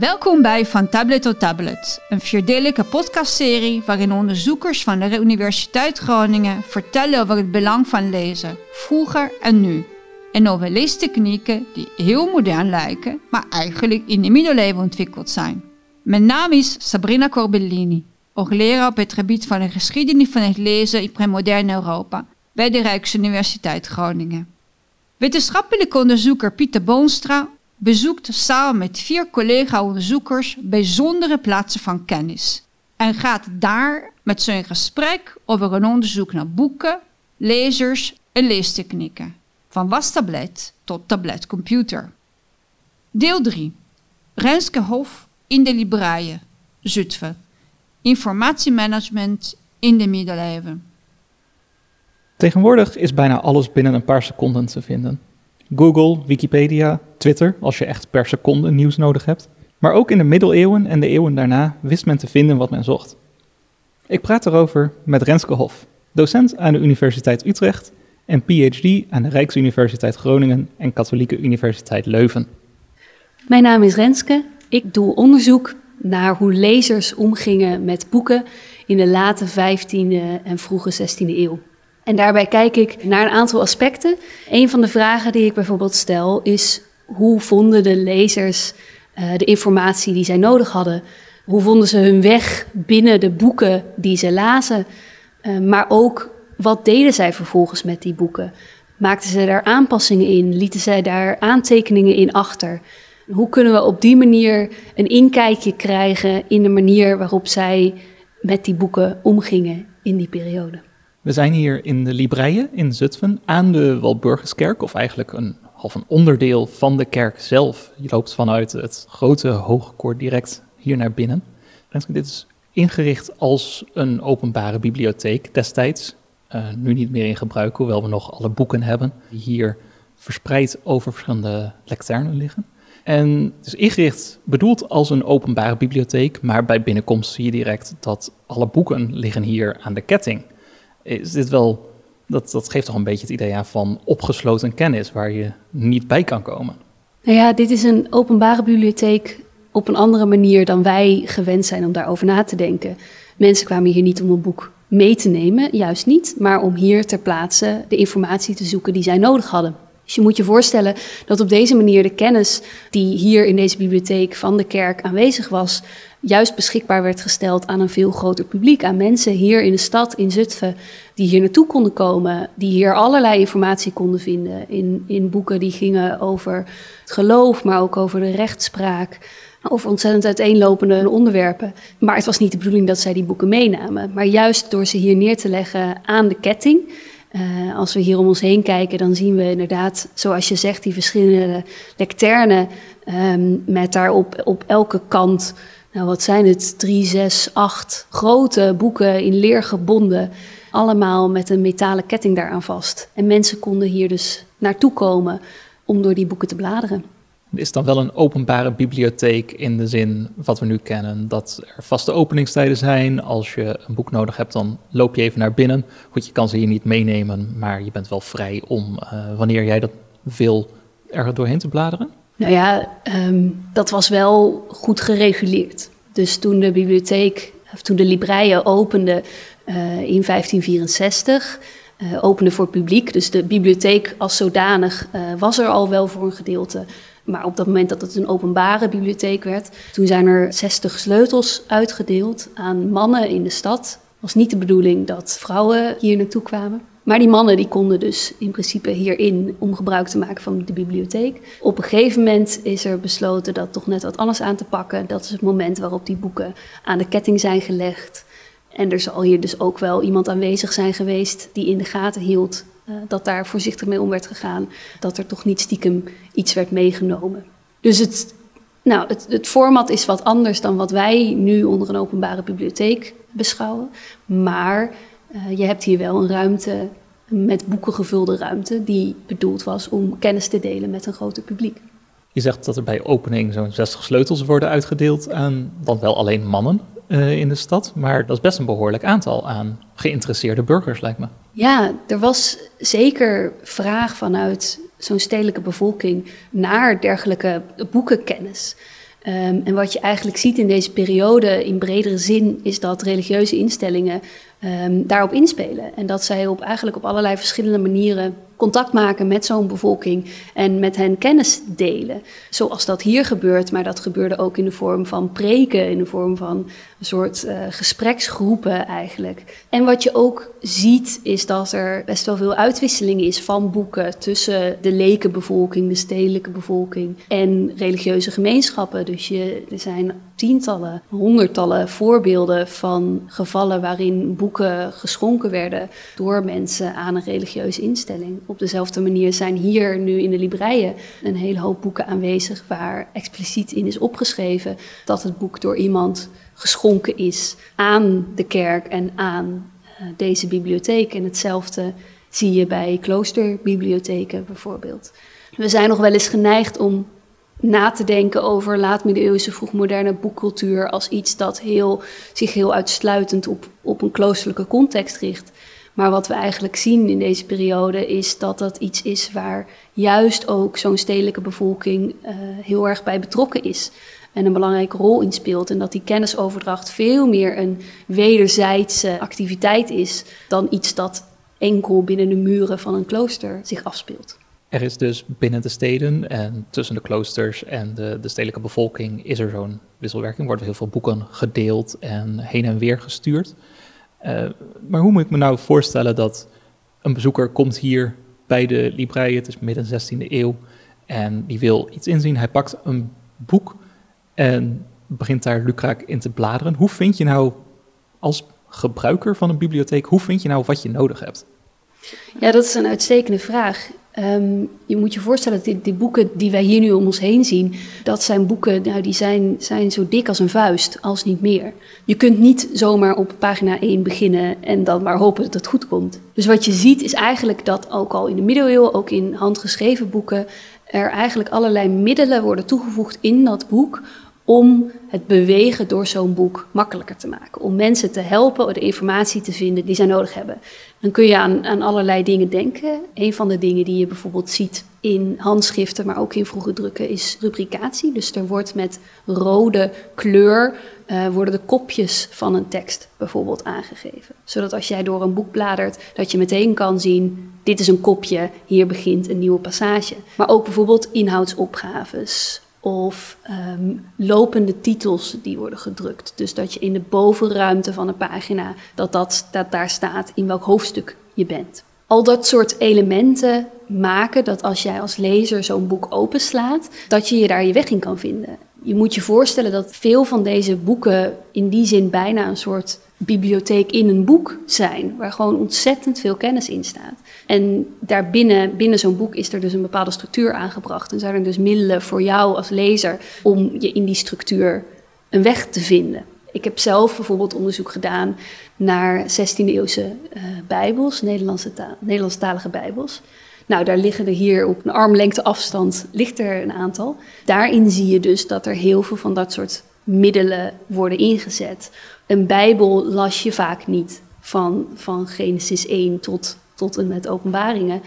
Welkom bij Van Tablet tot Tablet, een vierdelige podcastserie waarin onderzoekers van de Universiteit Groningen vertellen over het belang van lezen, vroeger en nu. En over leestechnieken die heel modern lijken, maar eigenlijk in de middeleeuwen ontwikkeld zijn. Mijn naam is Sabrina Corbellini, hoogleraar op het gebied van de geschiedenis van het lezen in premoderne Europa bij de Rijksuniversiteit Groningen. Wetenschappelijk onderzoeker Pieter Boonstra bezoekt samen met vier collega-onderzoekers bijzondere plaatsen van kennis en gaat daar met ze in gesprek over een onderzoek naar boeken, lezers en leestechnieken, van wastablet tot tabletcomputer. Deel 3. Renske Hof in de Libraïe, Zutphen. Informatiemanagement in de middeleeuwen. Tegenwoordig is bijna alles binnen een paar seconden te vinden. Google, Wikipedia, Twitter, als je echt per seconde nieuws nodig hebt. Maar ook in de middeleeuwen en de eeuwen daarna wist men te vinden wat men zocht. Ik praat erover met Renske Hof, docent aan de Universiteit Utrecht en PhD aan de Rijksuniversiteit Groningen en Katholieke Universiteit Leuven. Mijn naam is Renske. Ik doe onderzoek naar hoe lezers omgingen met boeken in de late 15e en vroege 16e eeuw. En daarbij kijk ik naar een aantal aspecten. Een van de vragen die ik bijvoorbeeld stel is: hoe vonden de lezers uh, de informatie die zij nodig hadden? Hoe vonden ze hun weg binnen de boeken die ze lazen? Uh, maar ook wat deden zij vervolgens met die boeken? Maakten ze daar aanpassingen in? Lieten zij daar aantekeningen in achter? Hoe kunnen we op die manier een inkijkje krijgen in de manier waarop zij met die boeken omgingen in die periode? We zijn hier in de Libreie in Zutphen aan de Walburgiskerk, of eigenlijk een half een onderdeel van de kerk zelf. Je loopt vanuit het grote hoogkoor direct hier naar binnen. Dit is ingericht als een openbare bibliotheek destijds. Uh, nu niet meer in gebruik, hoewel we nog alle boeken hebben die hier verspreid over verschillende lecternen liggen. En het is ingericht, bedoeld als een openbare bibliotheek, maar bij binnenkomst zie je direct dat alle boeken liggen hier aan de ketting is dit wel, dat, dat geeft toch een beetje het idee van opgesloten kennis waar je niet bij kan komen. Nou ja, dit is een openbare bibliotheek op een andere manier dan wij gewend zijn om daarover na te denken. Mensen kwamen hier niet om een boek mee te nemen, juist niet, maar om hier ter plaatse de informatie te zoeken die zij nodig hadden. Dus je moet je voorstellen dat op deze manier de kennis die hier in deze bibliotheek van de kerk aanwezig was, juist beschikbaar werd gesteld aan een veel groter publiek. Aan mensen hier in de stad, in Zutphen, die hier naartoe konden komen. Die hier allerlei informatie konden vinden. In, in boeken die gingen over het geloof, maar ook over de rechtspraak. Over ontzettend uiteenlopende onderwerpen. Maar het was niet de bedoeling dat zij die boeken meenamen. Maar juist door ze hier neer te leggen aan de ketting. Uh, als we hier om ons heen kijken, dan zien we inderdaad, zoals je zegt, die verschillende lecternen. Um, met daarop op elke kant nou wat zijn het, drie, zes, acht grote boeken in leer gebonden. Allemaal met een metalen ketting daaraan vast. En mensen konden hier dus naartoe komen om door die boeken te bladeren. Is het dan wel een openbare bibliotheek in de zin wat we nu kennen, dat er vaste openingstijden zijn. Als je een boek nodig hebt, dan loop je even naar binnen. Goed, je kan ze hier niet meenemen, maar je bent wel vrij om, uh, wanneer jij dat wil, er doorheen te bladeren? Nou ja, um, dat was wel goed gereguleerd. Dus toen de bibliotheek, of toen de Libreien opende uh, in 1564, uh, eh, opende voor het publiek. Dus de bibliotheek als zodanig uh, was er al wel voor een gedeelte. Maar op dat moment dat het een openbare bibliotheek werd, toen zijn er 60 sleutels uitgedeeld aan mannen in de stad. Het was niet de bedoeling dat vrouwen hier naartoe kwamen. Maar die mannen die konden dus in principe hierin om gebruik te maken van de bibliotheek. Op een gegeven moment is er besloten dat toch net wat anders aan te pakken. Dat is het moment waarop die boeken aan de ketting zijn gelegd. En er zal hier dus ook wel iemand aanwezig zijn geweest die in de gaten hield uh, dat daar voorzichtig mee om werd gegaan. Dat er toch niet stiekem iets werd meegenomen. Dus het, nou, het, het format is wat anders dan wat wij nu onder een openbare bibliotheek beschouwen. Maar uh, je hebt hier wel een ruimte met boeken gevulde ruimte die bedoeld was om kennis te delen met een groter publiek. Je zegt dat er bij opening zo'n 60 sleutels worden uitgedeeld aan dan wel alleen mannen uh, in de stad, maar dat is best een behoorlijk aantal aan geïnteresseerde burgers, lijkt me. Ja, er was zeker vraag vanuit zo'n stedelijke bevolking naar dergelijke boekenkennis. Ehm, en wat je eigenlijk ziet in deze periode in bredere zin is dat religieuze instellingen um, daarop inspelen. En dat zij op, eigenlijk op allerlei verschillende manieren contact maken met zo'n bevolking en met hen kennis delen. Zoals dat hier gebeurt, maar dat gebeurde ook in de vorm van preken, in de vorm van een soort uh, gespreksgroepen eigenlijk. En wat je ook ziet is dat er best wel veel uitwisseling is van boeken tussen de lekenbevolking, de stedelijke bevolking en religieuze gemeenschappen. Dus je, er zijn tientallen, honderdtallen voorbeelden van gevallen waarin boeken geschonken werden door mensen aan een religieuze instelling. Op dezelfde manier zijn hier nu in de libreien een hele hoop boeken aanwezig waar expliciet in is opgeschreven dat het boek door iemand geschonken is aan de kerk en aan uh, deze bibliotheek. En hetzelfde zie je bij kloosterbibliotheken bijvoorbeeld. We zijn nog wel eens geneigd om na te denken over laat-middeleeuwse, vroegmoderne boekcultuur als iets dat heel, zich heel uitsluitend op, op een kloosterlijke context richt. Maar wat we eigenlijk zien in deze periode is dat dat iets is waar juist ook zo'n stedelijke bevolking uh, heel erg bij betrokken is en een belangrijke rol in speelt. En dat die kennisoverdracht veel meer een wederzijdse activiteit is dan iets dat enkel binnen de muren van een klooster zich afspeelt. Er is dus binnen de steden en tussen de kloosters en de, de stedelijke bevolking is er zo'n wisselwerking. Worden heel veel boeken gedeeld en heen en weer gestuurd. Uh, maar hoe moet ik me nou voorstellen dat een bezoeker komt hier bij de Librei, het is midden 16e eeuw, en die wil iets inzien. Hij pakt een boek en begint daar lukraak in te bladeren. Hoe vind je nou als gebruiker van een bibliotheek, hoe vind je nou wat je nodig hebt? Ja, dat is een uitstekende vraag. Um, je moet je voorstellen dat die, die, boeken die wij hier nu om ons heen zien, dat zijn boeken nou, die zijn, zijn zo dik als een vuist, als niet meer. Je kunt niet zomaar op pagina 1 beginnen en dan maar hopen dat het goed komt. Dus wat je ziet is eigenlijk dat ook al in de middeleeuwen, ook in handgeschreven boeken, er eigenlijk allerlei middelen worden toegevoegd in dat boek om het bewegen door zo'n boek makkelijker te maken. Om mensen te helpen de informatie te vinden die zij nodig hebben. Dan kun je aan, aan allerlei dingen denken. Een van de dingen die je bijvoorbeeld ziet in handschriften, maar ook in vroege drukken, is rubricatie. Dus er wordt met rode kleur uh, worden de kopjes van een tekst bijvoorbeeld aangegeven. Zodat als jij door een boek bladert, dat je meteen kan zien, dit is een kopje, hier begint een nieuwe passage. Maar ook bijvoorbeeld inhoudsopgaves, of um, lopende titels die worden gedrukt. Dus dat je in de bovenruimte van een pagina, dat, dat, dat daar staat in welk hoofdstuk je bent. Al dat soort elementen maken dat als jij als lezer zo'n boek openslaat, dat je je daar je weg in kan vinden. Je moet je voorstellen dat veel van deze boeken in die zin bijna een soort bibliotheek in een boek zijn, waar gewoon ontzettend veel kennis in staat. En daarbinnen, binnen zo'n boek, is er dus een bepaalde structuur aangebracht. En zijn er dus middelen voor jou als lezer om je in die structuur een weg te vinden. Ik heb zelf bijvoorbeeld onderzoek gedaan naar 16e-eeuwse uh, bijbels, Nederlandse taal, Nederlandstalige bijbels. Nou, daar liggen er hier op een armlengte afstand ligt er een aantal. Daarin zie je dus dat er heel veel van dat soort middelen worden ingezet. Een Bijbel las je vaak niet van, van Genesis 1 tot, tot en met openbaringen,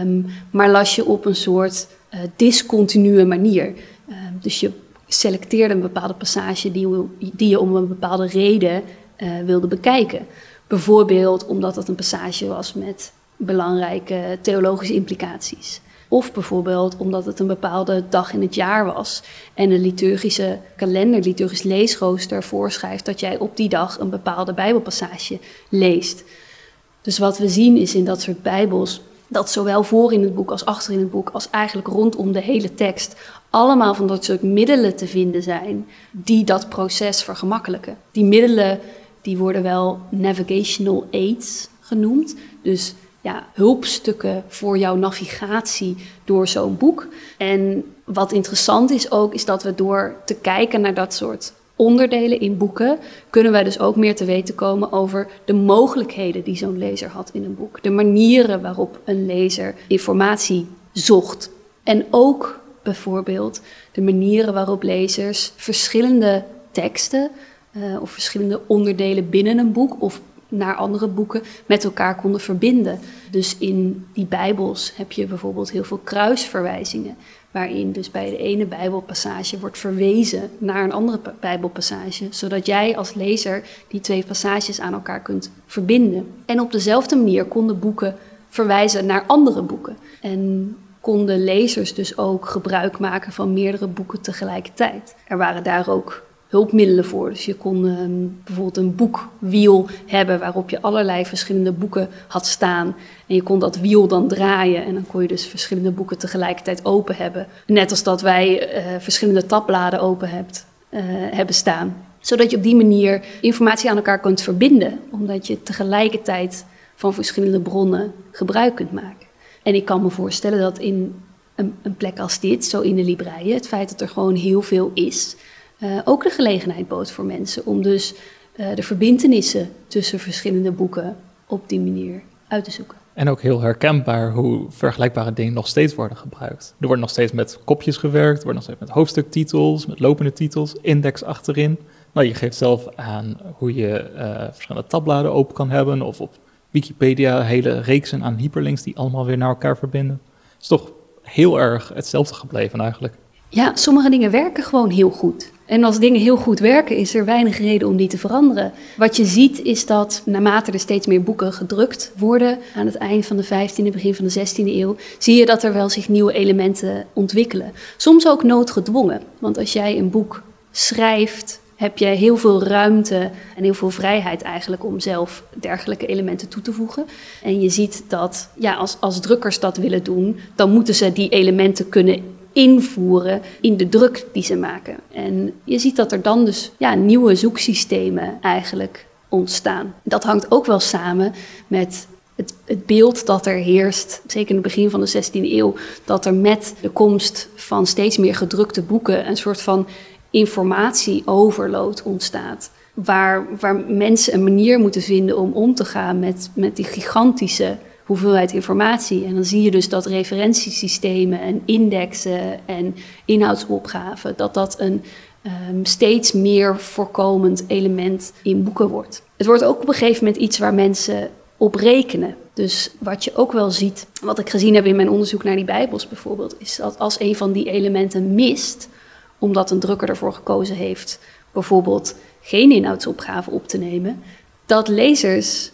um, maar las je op een soort uh, discontinue manier. Um, dus je selecteerde een bepaalde passage die, die je om een bepaalde reden uh, wilde bekijken. Bijvoorbeeld omdat het een passage was met belangrijke theologische implicaties. Of bijvoorbeeld omdat het een bepaalde dag in het jaar was en een liturgische kalender, liturgisch leesrooster voorschrijft dat jij op die dag een bepaalde Bijbelpassage leest. Dus wat we zien is in dat soort Bijbels dat zowel voor in het boek als achter in het boek, als eigenlijk rondom de hele tekst, allemaal van dat soort middelen te vinden zijn die dat proces vergemakkelijken. Die middelen die worden wel navigational aids genoemd. Dus hulpstukken voor jouw navigatie door zo'n boek. En wat interessant is ook, is dat we door te kijken naar dat soort onderdelen in boeken, kunnen wij dus ook meer te weten komen over de mogelijkheden die zo'n lezer had in een boek. De manieren waarop een lezer informatie zocht. En ook bijvoorbeeld de manieren waarop lezers verschillende teksten uh, of verschillende onderdelen binnen een boek of naar andere boeken met elkaar konden verbinden. Dus in die Bijbels heb je bijvoorbeeld heel veel kruisverwijzingen, waarin dus bij de ene Bijbelpassage wordt verwezen naar een andere Bijbelpassage, zodat jij als lezer die twee passages aan elkaar kunt verbinden. En op dezelfde manier konden boeken verwijzen naar andere boeken. En konden lezers dus ook gebruik maken van meerdere boeken tegelijkertijd. Er waren daar ook hulpmiddelen voor. Dus je kon ehm, bijvoorbeeld een boekwiel hebben waarop je allerlei verschillende boeken had staan. En je kon dat wiel dan draaien en dan kon je dus verschillende boeken tegelijkertijd open hebben. Net als dat wij uh, verschillende tabbladen open hebt, uh, hebben staan. Zodat je op die manier informatie aan elkaar kunt verbinden, omdat je tegelijkertijd van verschillende bronnen gebruik kunt maken. En ik kan me voorstellen dat in een, een plek als dit, zo in de Libreien, het feit dat er gewoon heel veel is, uh, ook de gelegenheid bood voor mensen om dus uh, de verbindenissen tussen verschillende boeken op die manier uit te zoeken. En ook heel herkenbaar hoe vergelijkbare dingen nog steeds worden gebruikt. Er wordt nog steeds met kopjes gewerkt, er wordt nog steeds met hoofdstuktitels, met lopende titels, index achterin. Nou, je geeft zelf aan hoe je uh, verschillende tabbladen open kan hebben of op Wikipedia hele reeksen aan hyperlinks die allemaal weer naar elkaar verbinden. Het is toch heel erg hetzelfde gebleven eigenlijk. Ja, sommige dingen werken gewoon heel goed. En als dingen heel goed werken, is er weinig reden om die te veranderen. Wat je ziet is dat naarmate er steeds meer boeken gedrukt worden, aan het eind van de 15e, begin van de 16e eeuw, zie je dat er wel zich nieuwe elementen ontwikkelen. Soms ook noodgedwongen. Want als jij een boek schrijft, heb je heel veel ruimte en heel veel vrijheid eigenlijk om zelf dergelijke elementen toe te voegen. En je ziet dat ja, als, als drukkers dat willen doen, dan moeten ze die elementen kunnen invoeren in de druk die ze maken. En je ziet dat er dan dus ja, nieuwe zoeksystemen eigenlijk ontstaan. Dat hangt ook wel samen met het, het, beeld dat er heerst, zeker in het begin van de 16e eeuw, dat er met de komst van steeds meer gedrukte boeken een soort van informatieoverload ontstaat. Waar, waar mensen een manier moeten vinden om om te gaan met, met die gigantische hoeveelheid informatie. En dan zie je dus dat referentiesystemen en indexen en inhoudsopgaven, dat dat een um, steeds meer voorkomend element in boeken wordt. Het wordt ook op een gegeven moment iets waar mensen op rekenen. Dus wat je ook wel ziet, wat ik gezien heb in mijn onderzoek naar die Bijbels bijvoorbeeld, is dat als een van die elementen mist, omdat een drukker ervoor gekozen heeft bijvoorbeeld geen inhoudsopgave op te nemen, dat lezers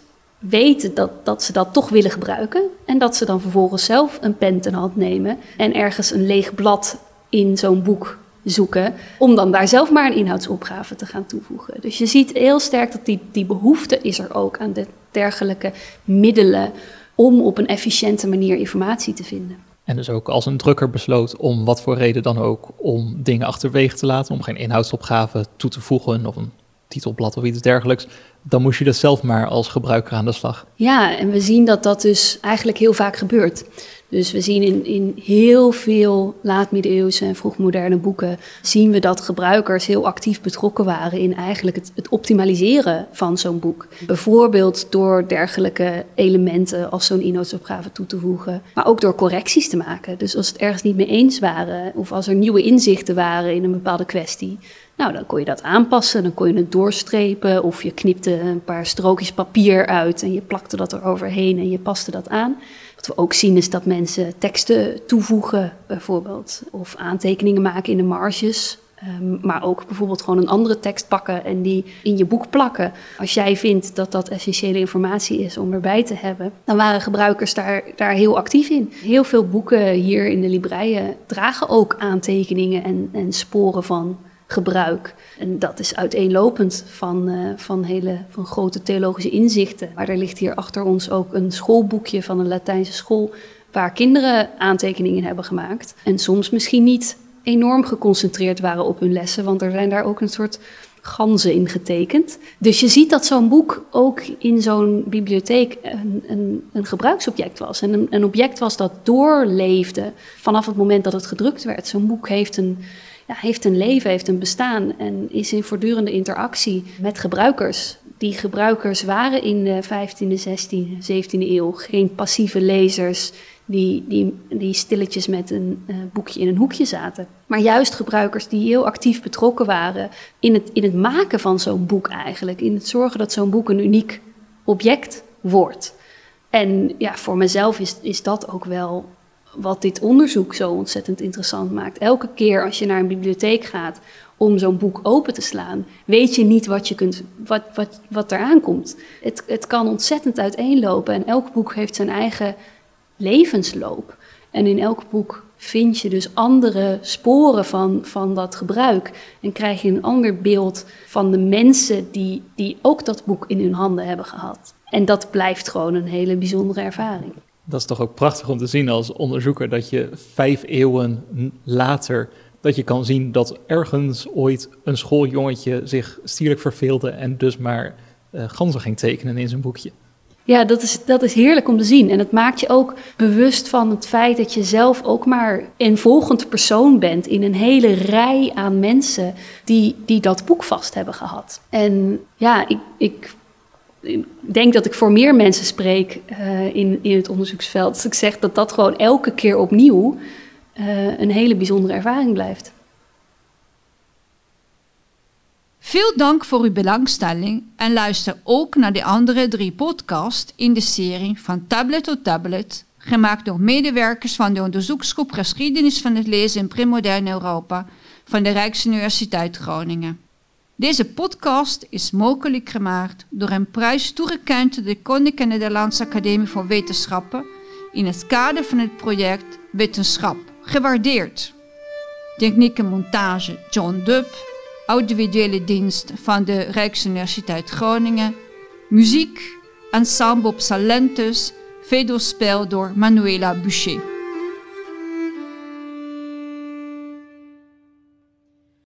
weten dat, dat ze dat toch willen gebruiken. En dat ze dan vervolgens zelf een pen ten hand nemen en ergens een leeg blad in zo'n boek zoeken. Om dan daar zelf maar een inhoudsopgave te gaan toevoegen. Dus je ziet heel sterk dat die, die behoefte is er ook aan de dergelijke middelen om op een efficiënte manier informatie te vinden. En dus ook als een drukker besloot om wat voor reden dan ook om dingen achterwege te laten, om geen inhoudsopgave toe te voegen of een titelblad of iets dergelijks, dan moest je dat zelf maar als gebruiker aan de slag. Ja, en we zien dat dat dus eigenlijk heel vaak gebeurt. Dus we zien in, in heel veel laat-middeleeuwse en vroegmoderne boeken... zien we dat gebruikers heel actief betrokken waren... in eigenlijk het, het optimaliseren van zo'n boek. Bijvoorbeeld door dergelijke elementen als zo'n inhoudsopgave toe te voegen. Maar ook door correcties te maken. Dus als het ergens niet mee eens waren... of als er nieuwe inzichten waren in een bepaalde kwestie... Nou, dan kon je dat aanpassen, dan kon je het doorstrepen of je knipte een paar strookjes papier uit en je plakte dat er overheen en je paste dat aan. Wat we ook zien is dat mensen teksten toevoegen, bijvoorbeeld, of aantekeningen maken in de marges. Um, maar ook bijvoorbeeld gewoon een andere tekst pakken en die in je boek plakken. Als jij vindt dat dat essentiële informatie is om erbij te hebben, dan waren gebruikers daar, daar heel actief in. Heel veel boeken hier in de libreien dragen ook aantekeningen en, en sporen van gebruik. En dat is uiteenlopend van, uh, van hele van grote theologische inzichten. Maar er ligt hier achter ons ook een schoolboekje van een Latijnse school waar kinderen aantekeningen hebben gemaakt. En soms misschien niet enorm geconcentreerd waren op hun lessen, want er zijn daar ook een soort ganzen in getekend. Dus je ziet dat zo'n boek ook in zo'n bibliotheek een, een, een gebruiksobject was. En een object was dat doorleefde vanaf het moment dat het gedrukt werd. Zo'n boek heeft een ja, heeft een leven, heeft een bestaan en is in voortdurende interactie met gebruikers. Die gebruikers waren in de 15e, 16e, 17e eeuw geen passieve lezers die, die, die stilletjes met een uh, boekje in een hoekje zaten. Maar juist gebruikers die heel actief betrokken waren in het, in het maken van zo'n boek eigenlijk. In het zorgen dat zo'n boek een uniek object wordt. En ja, voor mezelf is, is dat ook wel wat dit onderzoek zo ontzettend interessant maakt. Elke keer als je naar een bibliotheek gaat om zo'n boek open te slaan, weet je niet wat, je kunt, wat, wat, wat eraan komt. Het, het kan ontzettend uiteenlopen en elk boek heeft zijn eigen levensloop. En in elk boek vind je dus andere sporen van, van dat gebruik. En krijg je een ander beeld van de mensen die, die ook dat boek in hun handen hebben gehad. En dat blijft gewoon een hele bijzondere ervaring. Dat is toch ook prachtig om te zien als onderzoeker dat je vijf eeuwen later dat je kan zien dat ergens ooit een schooljongetje zich stierlijk verveelde en dus maar uh, ganzen ging tekenen in zijn boekje. Ja, dat is, dat is heerlijk om te zien. En het maakt je ook bewust van het feit dat je zelf ook maar een volgend persoon bent in een hele rij aan mensen die, die dat boek vast hebben gehad. En ja, ik, ik ik denk dat ik voor meer mensen spreek uh, in, in het onderzoeksveld. Dus ik zeg dat dat gewoon elke keer opnieuw uh, een hele bijzondere ervaring blijft. Veel dank voor uw belangstelling en luister ook naar de andere drie podcasts in de serie Van Tablet tot Tablet, gemaakt door medewerkers van de onderzoeksgroep Geschiedenis van het Lezen in Premoderne Europa van de Rijksuniversiteit Groningen. Deze podcast is mogelijk gemaakt door een prijs toegekend door de Koninklijke Nederlandse Academie voor Wetenschappen in het kader van het project Wetenschap, gewaardeerd. Techniek en montage John Dubb, audiovisuele dienst van de Rijksuniversiteit Groningen, muziek, ensemble Salentus, vedospel door Manuela Boucher.